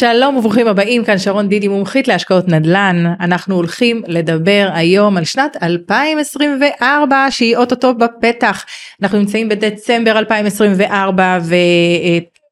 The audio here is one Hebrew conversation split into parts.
שלום וברוכים הבאים כאן שרון דידי מומחית להשקעות נדל"ן. אנחנו הולכים לדבר היום על שנת 2024 שהיא אוטוטו בפתח. אנחנו נמצאים בדצמבר 2024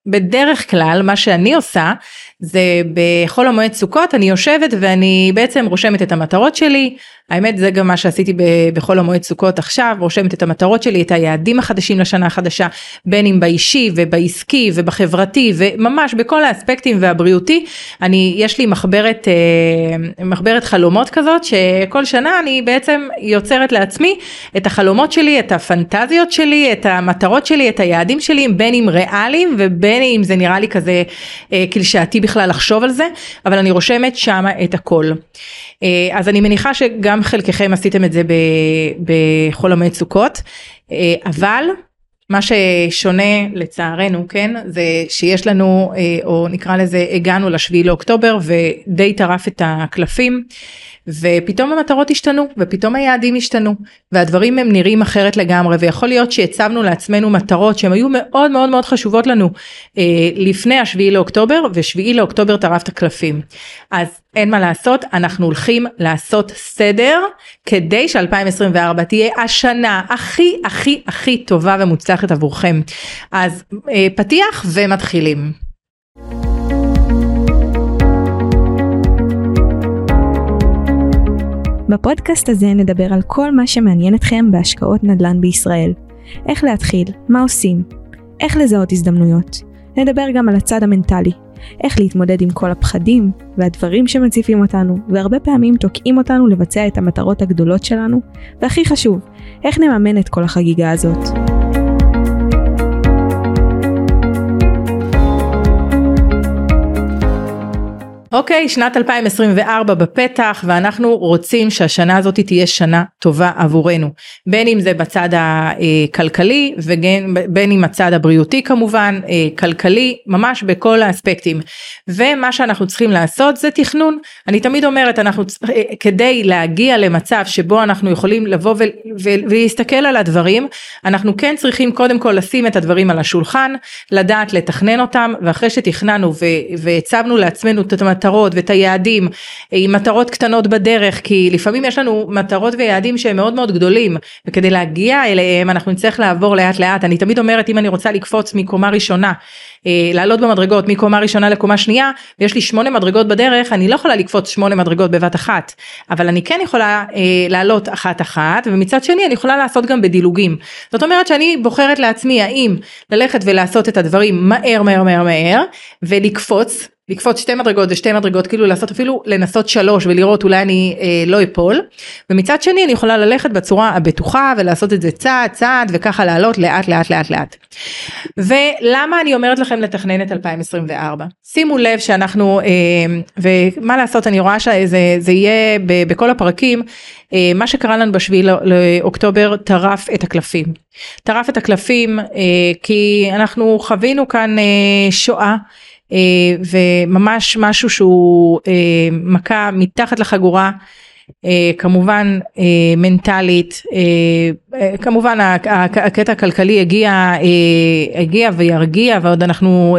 ובדרך כלל מה שאני עושה זה בחול המועד סוכות אני יושבת ואני בעצם רושמת את המטרות שלי האמת זה גם מה שעשיתי בחול המועד סוכות עכשיו רושמת את המטרות שלי את היעדים החדשים לשנה החדשה בין אם באישי ובעסקי ובחברתי וממש בכל האספקטים והבריאותי אני יש לי מחברת אה, מחברת חלומות כזאת שכל שנה אני בעצם יוצרת לעצמי את החלומות שלי את הפנטזיות שלי את המטרות שלי את היעדים שלי בין אם ריאליים ובין אם זה נראה לי כזה אה, קלישאתי בכלל לחשוב על זה אבל אני רושמת שמה את הכל. אה, אז אני מניחה שגם חלקכם עשיתם את זה בחול המועד סוכות, אה, אבל מה ששונה לצערנו כן זה שיש לנו אה, או נקרא לזה הגענו לשביעי לאוקטובר ודי טרף את הקלפים. ופתאום המטרות השתנו ופתאום היעדים השתנו והדברים הם נראים אחרת לגמרי ויכול להיות שהצבנו לעצמנו מטרות שהן היו מאוד מאוד מאוד חשובות לנו אה, לפני השביעי לאוקטובר ושביעי לאוקטובר טרף את הקלפים. אז אין מה לעשות אנחנו הולכים לעשות סדר כדי ש2024 תהיה השנה הכי הכי הכי טובה ומוצלחת עבורכם. אז אה, פתיח ומתחילים. בפודקאסט הזה נדבר על כל מה שמעניין אתכם בהשקעות נדל"ן בישראל. איך להתחיל, מה עושים, איך לזהות הזדמנויות. נדבר גם על הצד המנטלי, איך להתמודד עם כל הפחדים והדברים שמציפים אותנו, והרבה פעמים תוקעים אותנו לבצע את המטרות הגדולות שלנו, והכי חשוב, איך נממן את כל החגיגה הזאת. אוקיי, okay, שנת 2024 בפתח ואנחנו רוצים שהשנה הזאת תהיה שנה טובה עבורנו. בין אם זה בצד הכלכלי ובין אם הצד הבריאותי כמובן, אה, כלכלי, ממש בכל האספקטים. ומה שאנחנו צריכים לעשות זה תכנון. אני תמיד אומרת, אנחנו אה, כדי להגיע למצב שבו אנחנו יכולים לבוא ולהסתכל על הדברים, אנחנו כן צריכים קודם כל לשים את הדברים על השולחן, לדעת לתכנן אותם, ואחרי שתכננו והצבנו לעצמנו את המטרות ואת היעדים עם מטרות קטנות בדרך כי לפעמים יש לנו מטרות ויעדים שהם מאוד מאוד גדולים וכדי להגיע אליהם אנחנו נצטרך לעבור לאט לאט. אני תמיד אומרת אם אני רוצה לקפוץ מקומה ראשונה אה, לעלות במדרגות מקומה ראשונה לקומה שנייה ויש לי שמונה מדרגות בדרך אני לא יכולה לקפוץ שמונה מדרגות בבת אחת אבל אני כן יכולה אה, לעלות אחת אחת ומצד שני אני יכולה לעשות גם בדילוגים זאת אומרת שאני בוחרת לעצמי האם ללכת ולעשות את הדברים מהר מהר מהר מהר ולקפוץ לקפוץ שתי מדרגות ושתי מדרגות כאילו לעשות אפילו לנסות שלוש ולראות אולי אני אה, לא אפול ומצד שני אני יכולה ללכת בצורה הבטוחה ולעשות את זה צעד צעד וככה לעלות לאט לאט לאט לאט. ולמה אני אומרת לכם לתכנן את 2024 שימו לב שאנחנו אה, ומה לעשות אני רואה שזה יהיה בכל הפרקים אה, מה שקרה לנו בשביעי לאוקטובר טרף את הקלפים. טרף את הקלפים אה, כי אנחנו חווינו כאן אה, שואה. אה, וממש משהו שהוא מכה מתחת לחגורה. אה, כמובן מנטלית כמובן הקטע הכלכלי הגיע הגיע וירגיע ועוד אנחנו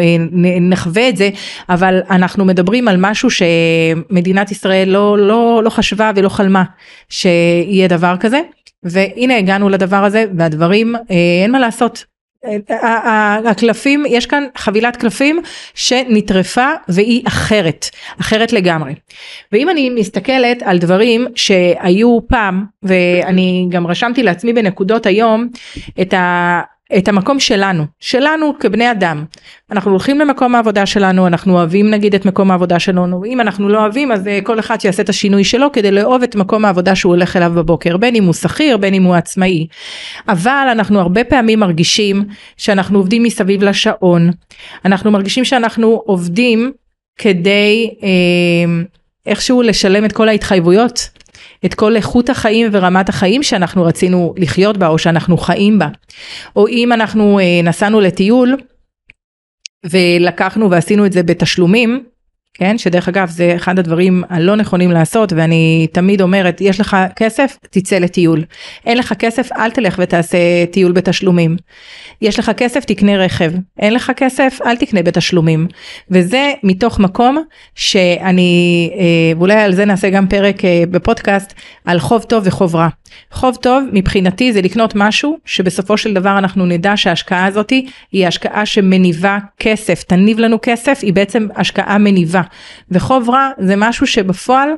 נחווה את זה אבל אנחנו מדברים על משהו שמדינת ישראל לא לא לא חשבה ולא חלמה שיהיה דבר כזה. והנה הגענו לדבר הזה והדברים אין מה לעשות הקלפים יש כאן חבילת קלפים שנטרפה והיא אחרת אחרת לגמרי. ואם אני מסתכלת על דברים שהיו פעם ואני גם רשמתי לעצמי בנקודות היום את ה... את המקום שלנו, שלנו כבני אדם. אנחנו הולכים למקום העבודה שלנו, אנחנו אוהבים נגיד את מקום העבודה שלנו, אם אנחנו לא אוהבים אז אה, כל אחד שיעשה את השינוי שלו כדי לאהוב את מקום העבודה שהוא הולך אליו בבוקר, בין אם הוא שכיר, בין אם הוא עצמאי. אבל אנחנו הרבה פעמים מרגישים שאנחנו עובדים מסביב לשעון, אנחנו מרגישים שאנחנו עובדים כדי אה, איכשהו לשלם את כל ההתחייבויות את כל איכות החיים ורמת החיים שאנחנו רצינו לחיות בה או שאנחנו חיים בה. או אם אנחנו אה, נסענו לטיול ולקחנו ועשינו את זה בתשלומים, כן? שדרך אגב זה אחד הדברים הלא נכונים לעשות ואני תמיד אומרת יש לך כסף תצא לטיול. אין לך כסף אל תלך ותעשה טיול בתשלומים. יש לך כסף תקנה רכב. אין לך כסף אל תקנה בתשלומים. וזה מתוך מקום שאני אה, ואולי על זה נעשה גם פרק אה, בפודקאסט על חוב טוב וחוב רע. חוב טוב מבחינתי זה לקנות משהו שבסופו של דבר אנחנו נדע שההשקעה הזאתי היא השקעה שמניבה כסף תניב לנו כסף היא בעצם השקעה מניבה וחוב רע זה משהו שבפועל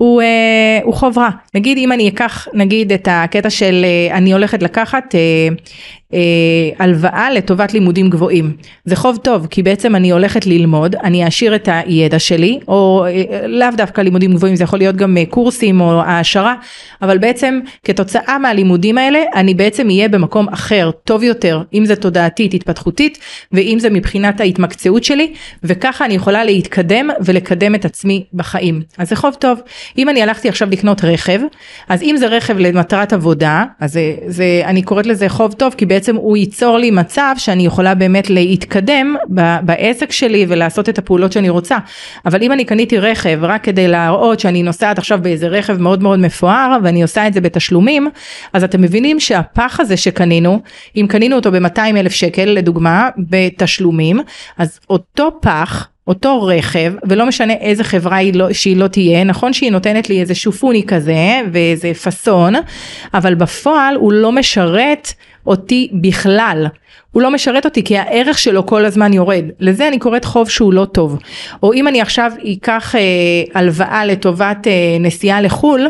הוא, אה, הוא חוב רע. נגיד אם אני אקח נגיד את הקטע של אה, אני הולכת לקחת אה, אה, הלוואה לטובת לימודים גבוהים. זה חוב טוב כי בעצם אני הולכת ללמוד, אני אעשיר את הידע שלי, או אה, לאו דווקא לימודים גבוהים, זה יכול להיות גם אה, קורסים או העשרה, אבל בעצם כתוצאה מהלימודים האלה אני בעצם אהיה במקום אחר, טוב יותר, אם זה תודעתית, התפתחותית, ואם זה מבחינת ההתמקצעות שלי, וככה אני יכולה להתקדם ולקדם את עצמי בחיים. אז זה חוב טוב. אם אני הלכתי עכשיו לקנות רכב, אז אם זה רכב למטרת עבודה, אז זה, זה, אני קוראת לזה חוב טוב, כי בעצם הוא ייצור לי מצב שאני יכולה באמת להתקדם בעסק שלי ולעשות את הפעולות שאני רוצה. אבל אם אני קניתי רכב רק כדי להראות שאני נוסעת עכשיו באיזה רכב מאוד מאוד מפואר ואני עושה את זה בתשלומים, אז אתם מבינים שהפח הזה שקנינו, אם קנינו אותו ב-200 אלף שקל לדוגמה בתשלומים, אז אותו פח אותו רכב ולא משנה איזה חברה היא לא, שהיא לא תהיה נכון שהיא נותנת לי איזה שופוני כזה ואיזה פאסון אבל בפועל הוא לא משרת אותי בכלל. הוא לא משרת אותי כי הערך שלו כל הזמן יורד. לזה אני קוראת חוב שהוא לא טוב. או אם אני עכשיו אקח אה, הלוואה לטובת אה, נסיעה לחו"ל,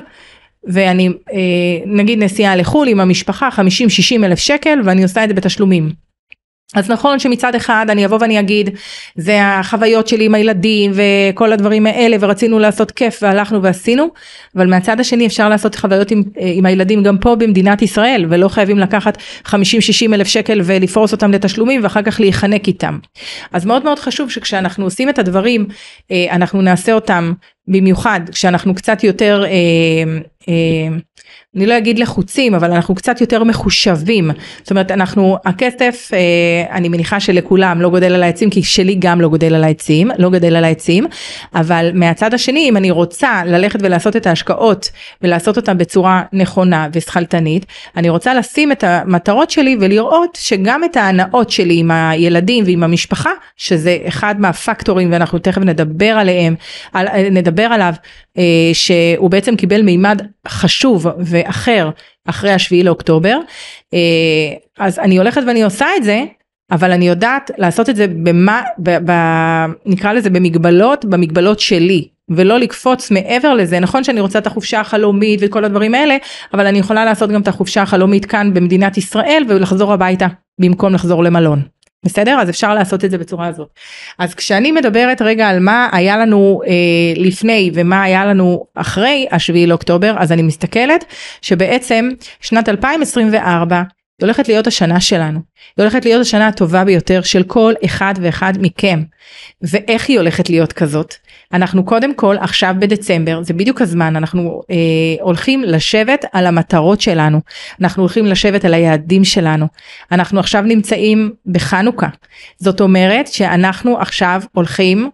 ואני אה, נגיד נסיעה לחו"ל עם המשפחה 50-60 אלף שקל ואני עושה את זה בתשלומים. אז נכון שמצד אחד אני אבוא ואני אגיד זה החוויות שלי עם הילדים וכל הדברים האלה ורצינו לעשות כיף והלכנו ועשינו אבל מהצד השני אפשר לעשות חוויות עם, אה, עם הילדים גם פה במדינת ישראל ולא חייבים לקחת 50-60 אלף שקל ולפרוס אותם לתשלומים ואחר כך להיחנק איתם. אז מאוד מאוד חשוב שכשאנחנו עושים את הדברים אה, אנחנו נעשה אותם במיוחד כשאנחנו קצת יותר אה, אה, אני לא אגיד לחוצים אבל אנחנו קצת יותר מחושבים. זאת אומרת אנחנו הכסף אה, אני מניחה שלכולם לא גודל על העצים כי שלי גם לא גודל על העצים לא גדל על העצים אבל מהצד השני אם אני רוצה ללכת ולעשות את ההשקעות ולעשות אותן בצורה נכונה ושכלתנית אני רוצה לשים את המטרות שלי ולראות שגם את ההנאות שלי עם הילדים ועם המשפחה שזה אחד מהפקטורים ואנחנו תכף נדבר עליהם על, נדבר עליו אה, שהוא בעצם קיבל מימד חשוב ואחר אחרי השביעי לאוקטובר אה, אז אני הולכת ואני עושה את זה אבל אני יודעת לעשות את זה במה ב, ב, נקרא לזה במגבלות במגבלות שלי ולא לקפוץ מעבר לזה נכון שאני רוצה את החופשה החלומית וכל הדברים האלה אבל אני יכולה לעשות גם את החופשה החלומית כאן במדינת ישראל ולחזור הביתה במקום לחזור למלון. בסדר? אז אפשר לעשות את זה בצורה הזאת. אז כשאני מדברת רגע על מה היה לנו אה, לפני ומה היה לנו אחרי השביעי לאוקטובר, אז אני מסתכלת שבעצם שנת 2024 היא הולכת להיות השנה שלנו. היא הולכת להיות השנה הטובה ביותר של כל אחד ואחד מכם. ואיך היא הולכת להיות כזאת? אנחנו קודם כל עכשיו בדצמבר זה בדיוק הזמן אנחנו אה, הולכים לשבת על המטרות שלנו. אנחנו הולכים לשבת על היעדים שלנו. אנחנו עכשיו נמצאים בחנוכה. זאת אומרת שאנחנו עכשיו הולכים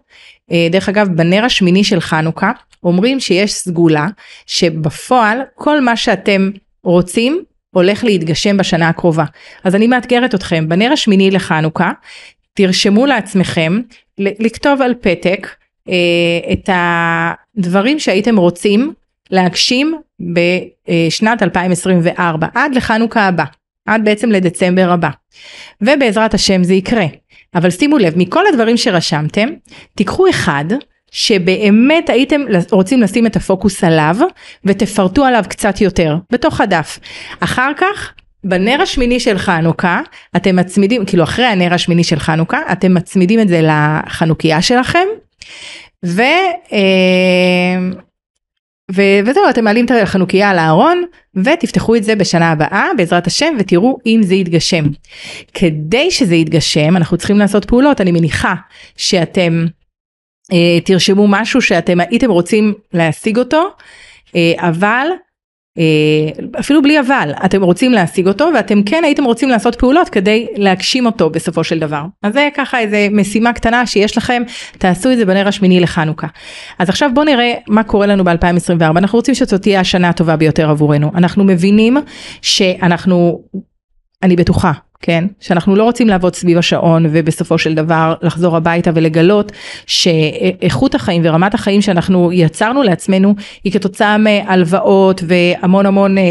אה, דרך אגב בנר השמיני של חנוכה אומרים שיש סגולה שבפועל כל מה שאתם רוצים הולך להתגשם בשנה הקרובה. אז אני מאתגרת אתכם, בנר השמיני לחנוכה, תרשמו לעצמכם לכתוב על פתק את הדברים שהייתם רוצים להגשים בשנת 2024 עד לחנוכה הבא, עד בעצם לדצמבר הבא. ובעזרת השם זה יקרה. אבל שימו לב, מכל הדברים שרשמתם, תיקחו אחד שבאמת הייתם רוצים לשים את הפוקוס עליו ותפרטו עליו קצת יותר בתוך הדף. אחר כך בנר השמיני של חנוכה אתם מצמידים כאילו אחרי הנר השמיני של חנוכה אתם מצמידים את זה לחנוכיה שלכם ו, אה, ו, וזהו אתם מעלים את החנוכיה על הארון ותפתחו את זה בשנה הבאה בעזרת השם ותראו אם זה יתגשם. כדי שזה יתגשם אנחנו צריכים לעשות פעולות אני מניחה שאתם אה, תרשמו משהו שאתם הייתם רוצים להשיג אותו, אה, אבל אפילו בלי אבל, אתם רוצים להשיג אותו ואתם כן הייתם רוצים לעשות פעולות כדי להגשים אותו בסופו של דבר. אז זה ככה איזה משימה קטנה שיש לכם, תעשו את זה בנר השמיני לחנוכה. אז עכשיו בואו נראה מה קורה לנו ב-2024, אנחנו רוצים שזאת תהיה השנה הטובה ביותר עבורנו. אנחנו מבינים שאנחנו, אני בטוחה, כן? שאנחנו לא רוצים לעבוד סביב השעון ובסופו של דבר לחזור הביתה ולגלות שאיכות החיים ורמת החיים שאנחנו יצרנו לעצמנו היא כתוצאה מהלוואות והמון המון אה,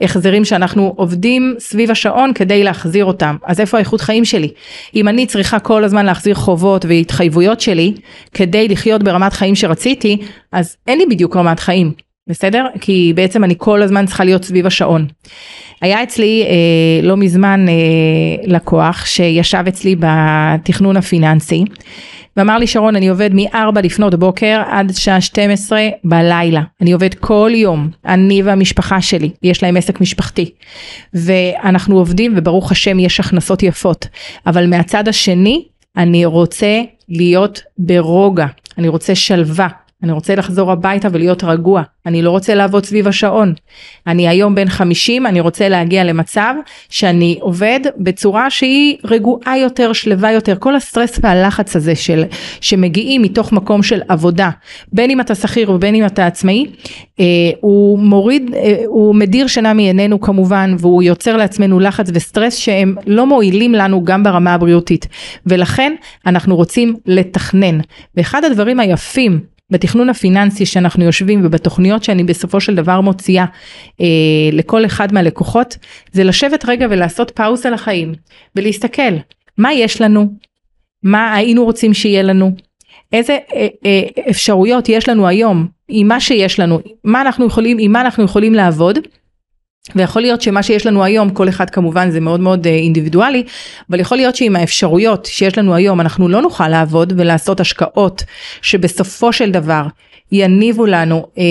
החזרים שאנחנו עובדים סביב השעון כדי להחזיר אותם. אז איפה האיכות חיים שלי? אם אני צריכה כל הזמן להחזיר חובות והתחייבויות שלי כדי לחיות ברמת חיים שרציתי, אז אין לי בדיוק רמת חיים. בסדר? כי בעצם אני כל הזמן צריכה להיות סביב השעון. היה אצלי אה, לא מזמן אה, לקוח שישב אצלי בתכנון הפיננסי ואמר לי שרון אני עובד מ-4 לפנות בוקר עד שעה 12 בלילה. אני עובד כל יום אני והמשפחה שלי יש להם עסק משפחתי. ואנחנו עובדים וברוך השם יש הכנסות יפות. אבל מהצד השני אני רוצה להיות ברוגע. אני רוצה שלווה אני רוצה לחזור הביתה ולהיות רגוע, אני לא רוצה לעבוד סביב השעון. אני היום בן 50, אני רוצה להגיע למצב שאני עובד בצורה שהיא רגועה יותר, שלווה יותר. כל הסטרס והלחץ הזה של, שמגיעים מתוך מקום של עבודה, בין אם אתה שכיר ובין אם אתה עצמאי, אה, הוא מוריד, אה, הוא מדיר שינה מעינינו כמובן, והוא יוצר לעצמנו לחץ וסטרס שהם לא מועילים לנו גם ברמה הבריאותית. ולכן אנחנו רוצים לתכנן. ואחד הדברים היפים בתכנון הפיננסי שאנחנו יושבים ובתוכניות שאני בסופו של דבר מוציאה אה, לכל אחד מהלקוחות זה לשבת רגע ולעשות פאוזה לחיים ולהסתכל מה יש לנו, מה היינו רוצים שיהיה לנו, איזה אה, אה, אפשרויות יש לנו היום? עם מה שיש לנו, מה אנחנו יכולים, עם מה אנחנו יכולים לעבוד ויכול להיות שמה שיש לנו היום, כל אחד כמובן זה מאוד מאוד אה, אינדיבידואלי, אבל יכול להיות שעם האפשרויות שיש לנו היום אנחנו לא נוכל לעבוד ולעשות השקעות שבסופו של דבר יניבו לנו אה,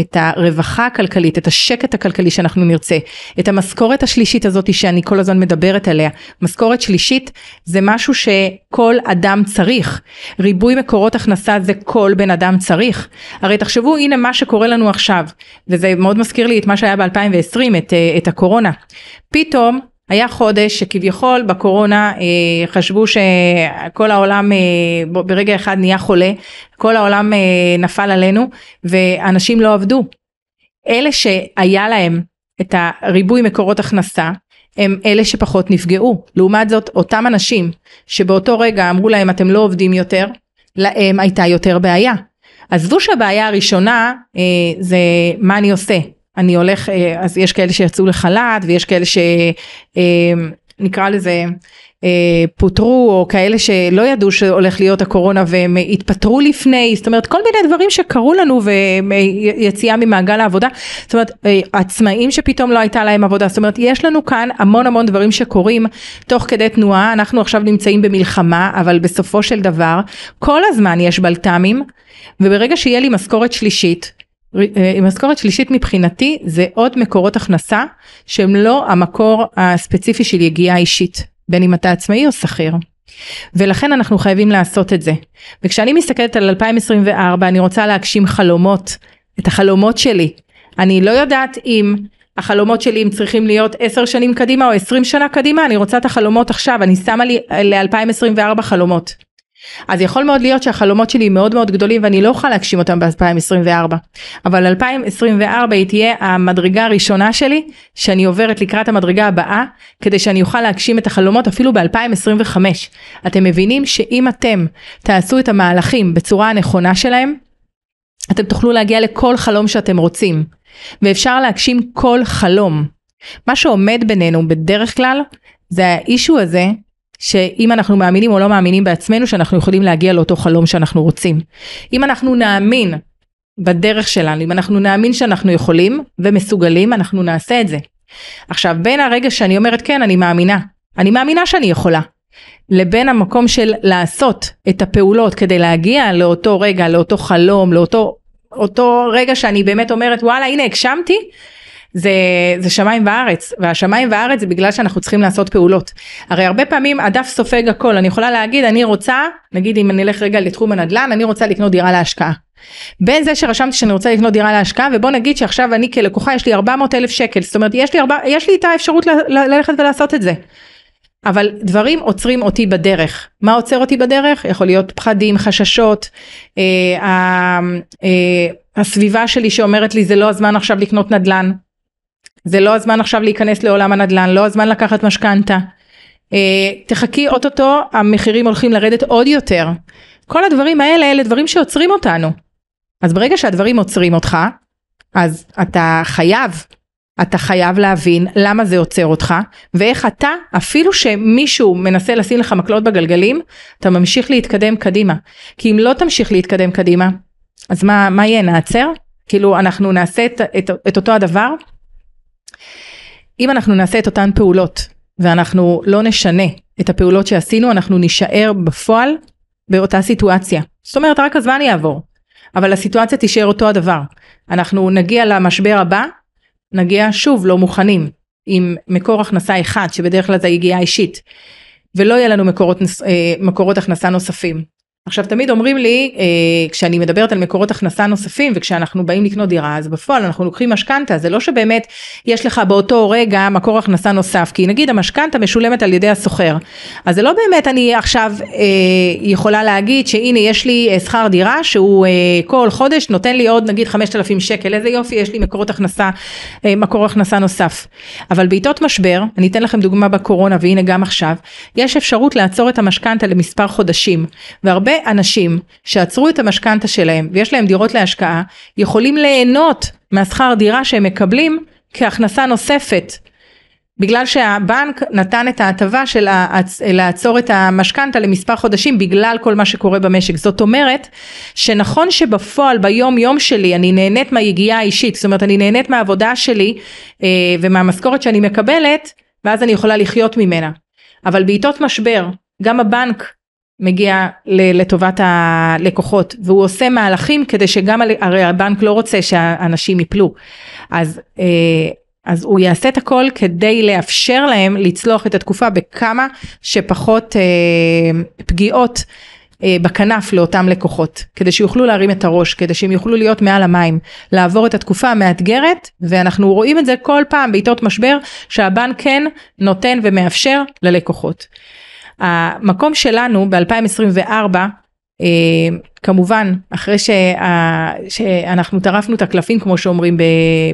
את הרווחה הכלכלית, את השקט הכלכלי שאנחנו נרצה, את המשכורת השלישית הזאת שאני כל הזמן מדברת עליה. משכורת שלישית זה משהו שכל אדם צריך. ריבוי מקורות הכנסה זה כל בן אדם צריך. הרי תחשבו הנה מה שקורה לנו עכשיו, וזה מאוד מזכיר לי את מה שהיה ב-2020, את, אה, את הקורונה. פתאום היה חודש שכביכול בקורונה אה, חשבו שכל העולם אה, ברגע אחד נהיה חולה, כל העולם אה, נפל עלינו ואנשים לא עבדו. אלה שהיה להם את הריבוי מקורות הכנסה הם אלה שפחות נפגעו. לעומת זאת אותם אנשים שבאותו רגע אמרו להם אתם לא עובדים יותר, להם הייתה יותר בעיה. עזבו שהבעיה הראשונה אה, זה מה אני עושה, אני הולך, אה, אז יש כאלה שיצאו לחל"ת ויש כאלה שנקרא אה, לזה אה, פוטרו או כאלה שלא ידעו שהולך להיות הקורונה והם התפטרו לפני, זאת אומרת כל מיני דברים שקרו לנו ויציאה ממעגל העבודה, זאת אומרת עצמאים שפתאום לא הייתה להם עבודה, זאת אומרת יש לנו כאן המון המון דברים שקורים תוך כדי תנועה, אנחנו עכשיו נמצאים במלחמה אבל בסופו של דבר כל הזמן יש בלת"מים וברגע שיהיה לי משכורת שלישית משכורת שלישית מבחינתי זה עוד מקורות הכנסה שהם לא המקור הספציפי של יגיעה אישית בין אם אתה עצמאי או שכיר. ולכן אנחנו חייבים לעשות את זה. וכשאני מסתכלת על 2024 אני רוצה להגשים חלומות, את החלומות שלי. אני לא יודעת אם החלומות שלי הם צריכים להיות 10 שנים קדימה או 20 שנה קדימה, אני רוצה את החלומות עכשיו, אני שמה לי ל-2024 חלומות. אז יכול מאוד להיות שהחלומות שלי מאוד מאוד גדולים ואני לא אוכל להגשים אותם ב-2024 אבל 2024 היא תהיה המדרגה הראשונה שלי שאני עוברת לקראת המדרגה הבאה כדי שאני אוכל להגשים את החלומות אפילו ב-2025 אתם מבינים שאם אתם תעשו את המהלכים בצורה הנכונה שלהם אתם תוכלו להגיע לכל חלום שאתם רוצים ואפשר להגשים כל חלום. מה שעומד בינינו בדרך כלל זה האישו הזה שאם אנחנו מאמינים או לא מאמינים בעצמנו שאנחנו יכולים להגיע לאותו חלום שאנחנו רוצים. אם אנחנו נאמין בדרך שלנו, אם אנחנו נאמין שאנחנו יכולים ומסוגלים, אנחנו נעשה את זה. עכשיו בין הרגע שאני אומרת כן אני מאמינה, אני מאמינה שאני יכולה, לבין המקום של לעשות את הפעולות כדי להגיע לאותו רגע, לאותו חלום, לאותו אותו רגע שאני באמת אומרת וואלה הנה הגשמתי, זה, זה שמיים וארץ והשמיים וארץ זה בגלל שאנחנו צריכים לעשות פעולות. הרי הרבה פעמים הדף סופג הכל אני יכולה להגיד אני רוצה נגיד אם אני אלך רגע לתחום הנדל"ן אני רוצה לקנות דירה להשקעה. בין זה שרשמתי שאני רוצה לקנות דירה להשקעה ובוא נגיד שעכשיו אני כלקוחה יש לי 400 אלף שקל זאת אומרת יש לי, 4, יש לי את האפשרות ל- ל- ללכת ולעשות את זה. אבל דברים עוצרים אותי בדרך. מה עוצר אותי בדרך? יכול להיות פחדים, חששות, אה, אה, הסביבה שלי שאומרת לי זה לא הזמן עכשיו לקנות נדל"ן, זה לא הזמן עכשיו להיכנס לעולם הנדל"ן, לא הזמן לקחת משכנתה. אה, תחכי אוטוטו המחירים הולכים לרדת עוד יותר. כל הדברים האלה אלה דברים שעוצרים אותנו. אז ברגע שהדברים עוצרים אותך, אז אתה חייב, אתה חייב להבין למה זה עוצר אותך, ואיך אתה, אפילו שמישהו מנסה לשים לך מקלות בגלגלים, אתה ממשיך להתקדם קדימה. כי אם לא תמשיך להתקדם קדימה, אז מה, מה יהיה, נעצר? כאילו אנחנו נעשה את, את, את אותו הדבר? אם אנחנו נעשה את אותן פעולות, ואנחנו לא נשנה את הפעולות שעשינו, אנחנו נישאר בפועל באותה סיטואציה. זאת אומרת, רק הזמן יעבור, אבל הסיטואציה תישאר אותו הדבר. אנחנו נגיע למשבר הבא, נגיע שוב לא מוכנים, עם מקור הכנסה אחד, שבדרך כלל זה יגיעה אישית, ולא יהיה לנו מקורות, אה, מקורות הכנסה נוספים. עכשיו תמיד אומרים לי אה, כשאני מדברת על מקורות הכנסה נוספים וכשאנחנו באים לקנות דירה אז בפועל אנחנו לוקחים משכנתה. זה לא שבאמת יש לך באותו רגע מקור הכנסה נוסף כי נגיד המשכנתה משולמת על ידי הסוחר. אז זה לא באמת אני עכשיו אה, יכולה להגיד שהנה יש לי אה, שכר דירה שהוא אה, כל חודש נותן לי עוד נגיד 5,000 שקל. איזה יופי יש לי מקורות הכנסה אה, מקור הכנסה נוסף. אבל בעיתות משבר אני אתן לכם דוגמה בקורונה והנה גם עכשיו יש אפשרות לעצור את המשכנתה למספר חודשים. והרבה אנשים שעצרו את המשכנתה שלהם ויש להם דירות להשקעה יכולים ליהנות מהשכר דירה שהם מקבלים כהכנסה נוספת. בגלל שהבנק נתן את ההטבה של לעצור את המשכנתה למספר חודשים בגלל כל מה שקורה במשק. זאת אומרת שנכון שבפועל ביום יום שלי אני נהנית מהיגיעה האישית, זאת אומרת אני נהנית מהעבודה שלי אה, ומהמשכורת שאני מקבלת ואז אני יכולה לחיות ממנה. אבל בעיתות משבר גם הבנק מגיע לטובת הלקוחות והוא עושה מהלכים כדי שגם הרי הבנק לא רוצה שהאנשים יפלו אז אה, אז הוא יעשה את הכל כדי לאפשר להם לצלוח את התקופה בכמה שפחות אה, פגיעות אה, בכנף לאותם לקוחות כדי שיוכלו להרים את הראש כדי שהם יוכלו להיות מעל המים לעבור את התקופה המאתגרת ואנחנו רואים את זה כל פעם בעיתות משבר שהבנק כן נותן ומאפשר ללקוחות. המקום שלנו ב-2024 אה, כמובן אחרי שה, שאנחנו טרפנו את הקלפים כמו שאומרים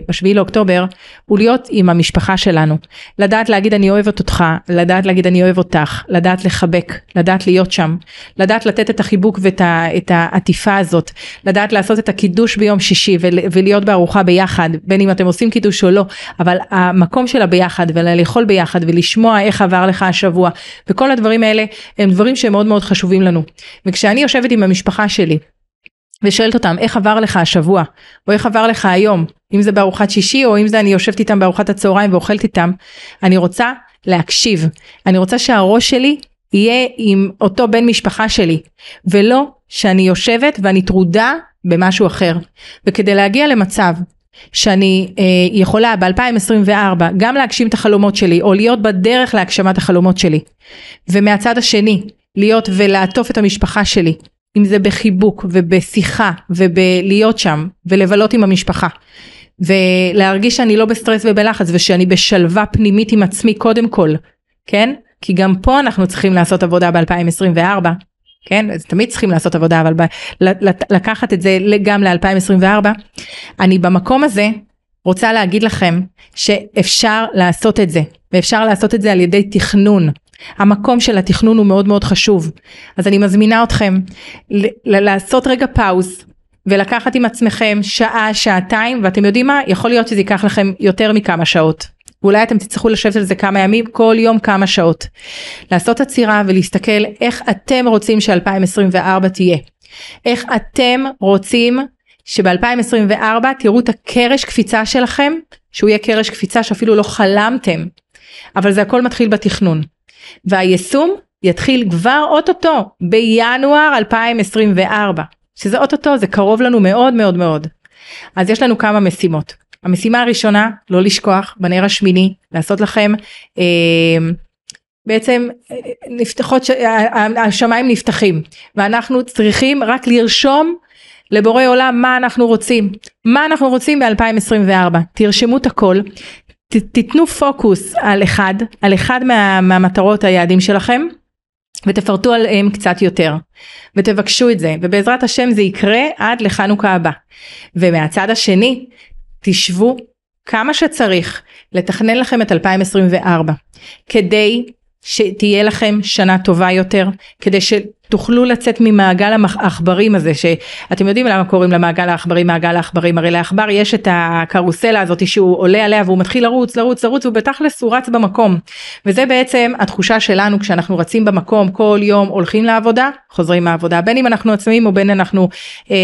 בשביעי לאוקטובר הוא להיות עם המשפחה שלנו. לדעת להגיד אני אוהבת אותך לדעת להגיד אני אוהב אותך לדעת לחבק לדעת להיות שם לדעת לתת את החיבוק ואת העטיפה הזאת לדעת לעשות את הקידוש ביום שישי ולהיות בארוחה ביחד בין אם אתם עושים קידוש או לא אבל המקום של הביחד ולאכול ביחד ולשמוע איך עבר לך השבוע וכל הדברים האלה הם דברים שהם מאוד מאוד חשובים לנו. וכשאני יושבת עם המשפחה שלי ושואלת אותם איך עבר לך השבוע? או איך עבר לך היום? אם זה בארוחת שישי או אם זה אני יושבת איתם בארוחת הצהריים ואוכלת איתם אני רוצה להקשיב. אני רוצה שהראש שלי יהיה עם אותו בן משפחה שלי ולא שאני יושבת ואני טרודה במשהו אחר. וכדי להגיע למצב שאני אה, יכולה ב-2024 גם להגשים את החלומות שלי או להיות בדרך להגשמת החלומות שלי ומהצד השני להיות ולעטוף את המשפחה שלי אם זה בחיבוק ובשיחה ובלהיות שם ולבלות עם המשפחה ולהרגיש שאני לא בסטרס ובלחץ ושאני בשלווה פנימית עם עצמי קודם כל, כן? כי גם פה אנחנו צריכים לעשות עבודה ב-2024, כן? אז תמיד צריכים לעשות עבודה אבל ב- לקחת את זה גם ל-2024. אני במקום הזה רוצה להגיד לכם שאפשר לעשות את זה ואפשר לעשות את זה על ידי תכנון. המקום של התכנון הוא מאוד מאוד חשוב. אז אני מזמינה אתכם לעשות רגע פאוז ולקחת עם עצמכם שעה, שעתיים, ואתם יודעים מה? יכול להיות שזה ייקח לכם יותר מכמה שעות. ואולי אתם תצטרכו לשבת על זה כמה ימים, כל יום כמה שעות. לעשות עצירה ולהסתכל איך אתם רוצים ש-2024 תהיה. איך אתם רוצים שב-2024 תראו את הקרש קפיצה שלכם, שהוא יהיה קרש קפיצה שאפילו לא חלמתם. אבל זה הכל מתחיל בתכנון. והיישום יתחיל כבר אוטוטו בינואר 2024 שזה אוטוטו זה קרוב לנו מאוד מאוד מאוד. אז יש לנו כמה משימות. המשימה הראשונה לא לשכוח בנר השמיני לעשות לכם אה, בעצם אה, נפתחות השמיים נפתחים ואנחנו צריכים רק לרשום לבורא עולם מה אנחנו רוצים, מה אנחנו רוצים ב-2024, תרשמו את הכל, תיתנו פוקוס על אחד, על אחד מה, מהמטרות היעדים שלכם, ותפרטו עליהם קצת יותר, ותבקשו את זה, ובעזרת השם זה יקרה עד לחנוכה הבא. ומהצד השני, תשבו כמה שצריך לתכנן לכם את 2024, כדי שתהיה לכם שנה טובה יותר, כדי תוכלו לצאת ממעגל העכברים הזה שאתם יודעים למה קוראים למעגל העכברים מעגל העכברים? הרי לעכבר יש את הקרוסלה הזאת שהוא עולה עליה והוא מתחיל לרוץ לרוץ לרוץ ובתכלס הוא רץ במקום. וזה בעצם התחושה שלנו כשאנחנו רצים במקום כל יום הולכים לעבודה חוזרים מהעבודה. בין אם אנחנו עצמאים או בין אנחנו אה,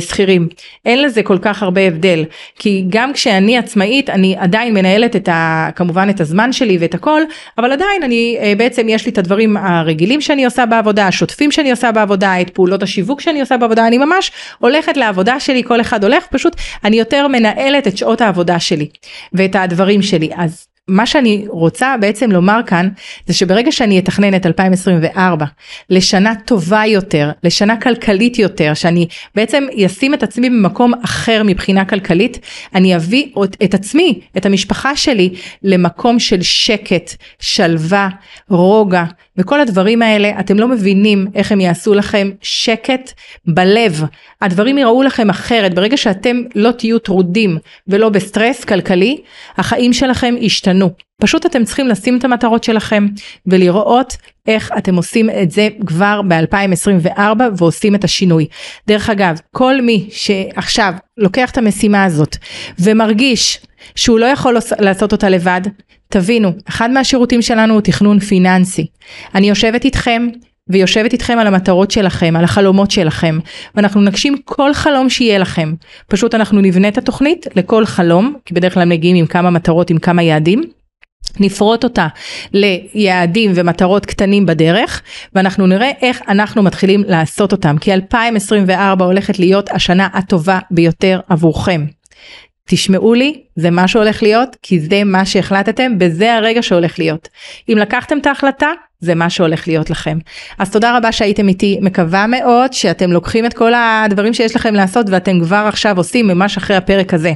שכירים. אין לזה כל כך הרבה הבדל. כי גם כשאני עצמאית אני עדיין מנהלת את ה, כמובן את הזמן שלי ואת הכל אבל עדיין אני אה, בעצם יש לי את הדברים הרגילים שאני עושה בעבודה השוטפים השיתופים שאני עושה בעבודה, את פעולות השיווק שאני עושה בעבודה, אני ממש הולכת לעבודה שלי, כל אחד הולך, פשוט אני יותר מנהלת את שעות העבודה שלי ואת הדברים שלי. אז מה שאני רוצה בעצם לומר כאן זה שברגע שאני אתכנן את 2024 לשנה טובה יותר, לשנה כלכלית יותר, שאני בעצם אשים את עצמי במקום אחר מבחינה כלכלית, אני אביא את עצמי, את המשפחה שלי, למקום של שקט, שלווה, רוגע, וכל הדברים האלה, אתם לא מבינים איך הם יעשו לכם שקט בלב. הדברים יראו לכם אחרת, ברגע שאתם לא תהיו טרודים ולא בסטרס כלכלי, החיים שלכם ישתנו. פשוט אתם צריכים לשים את המטרות שלכם ולראות איך אתם עושים את זה כבר ב-2024 ועושים את השינוי. דרך אגב, כל מי שעכשיו לוקח את המשימה הזאת ומרגיש שהוא לא יכול לעשות אותה לבד, תבינו, אחד מהשירותים שלנו הוא תכנון פיננסי. אני יושבת איתכם ויושבת איתכם על המטרות שלכם, על החלומות שלכם, ואנחנו נגשים כל חלום שיהיה לכם. פשוט אנחנו נבנה את התוכנית לכל חלום, כי בדרך כלל מגיעים עם כמה מטרות, עם כמה יעדים. נפרוט אותה ליעדים ומטרות קטנים בדרך ואנחנו נראה איך אנחנו מתחילים לעשות אותם כי 2024 הולכת להיות השנה הטובה ביותר עבורכם. תשמעו לי, זה מה שהולך להיות, כי זה מה שהחלטתם, וזה הרגע שהולך להיות. אם לקחתם את ההחלטה, זה מה שהולך להיות לכם. אז תודה רבה שהייתם איתי, מקווה מאוד שאתם לוקחים את כל הדברים שיש לכם לעשות ואתם כבר עכשיו עושים ממש אחרי הפרק הזה.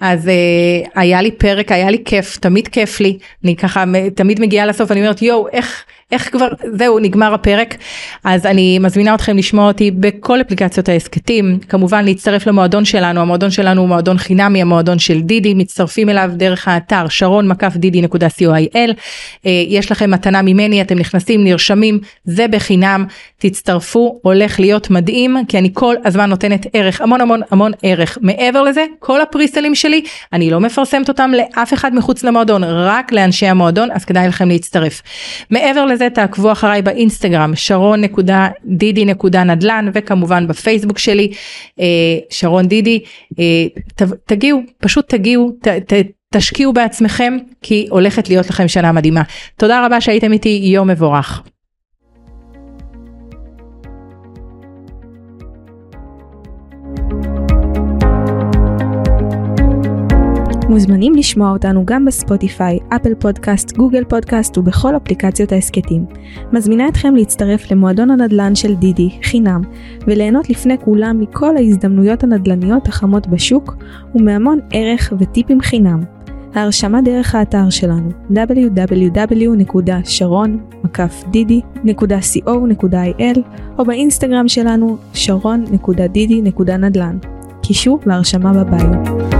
אז uh, היה לי פרק, היה לי כיף, תמיד כיף לי, אני ככה תמיד מגיעה לסוף, אני אומרת יואו, איך... איך כבר, זהו, נגמר הפרק. אז אני מזמינה אתכם לשמוע אותי בכל אפליקציות ההסכתים, כמובן להצטרף למועדון שלנו, המועדון שלנו הוא מועדון חינמי, המועדון של דידי, מצטרפים אליו דרך האתר שרון מקף דידי.co.il, אה, יש לכם מתנה ממני, אתם נכנסים, נרשמים, זה בחינם, תצטרפו, הולך להיות מדהים, כי אני כל הזמן נותנת ערך, המון המון המון ערך. מעבר לזה, כל הפריסלים שלי, אני לא מפרסמת אותם לאף אחד מחוץ למועדון, רק לאנשי המועדון, אז כדאי לכם להצטרף. מעבר לזה תעקבו אחריי באינסטגרם שרון.דידי.נדל"ן וכמובן בפייסבוק שלי אה, שרון דידי אה, תגיעו פשוט תגיעו ת, ת, תשקיעו בעצמכם כי הולכת להיות לכם שנה מדהימה. תודה רבה שהייתם איתי יום מבורך. מוזמנים לשמוע אותנו גם בספוטיפיי, אפל פודקאסט, גוגל פודקאסט ובכל אפליקציות ההסכתים. מזמינה אתכם להצטרף למועדון הנדל"ן של דידי, חינם, וליהנות לפני כולם מכל ההזדמנויות הנדל"ניות החמות בשוק, ומהמון ערך וטיפים חינם. ההרשמה דרך האתר שלנו www.sharon.didi.co.il או באינסטגרם שלנו sharon.didi.נדל"ן. קישור להרשמה בביו.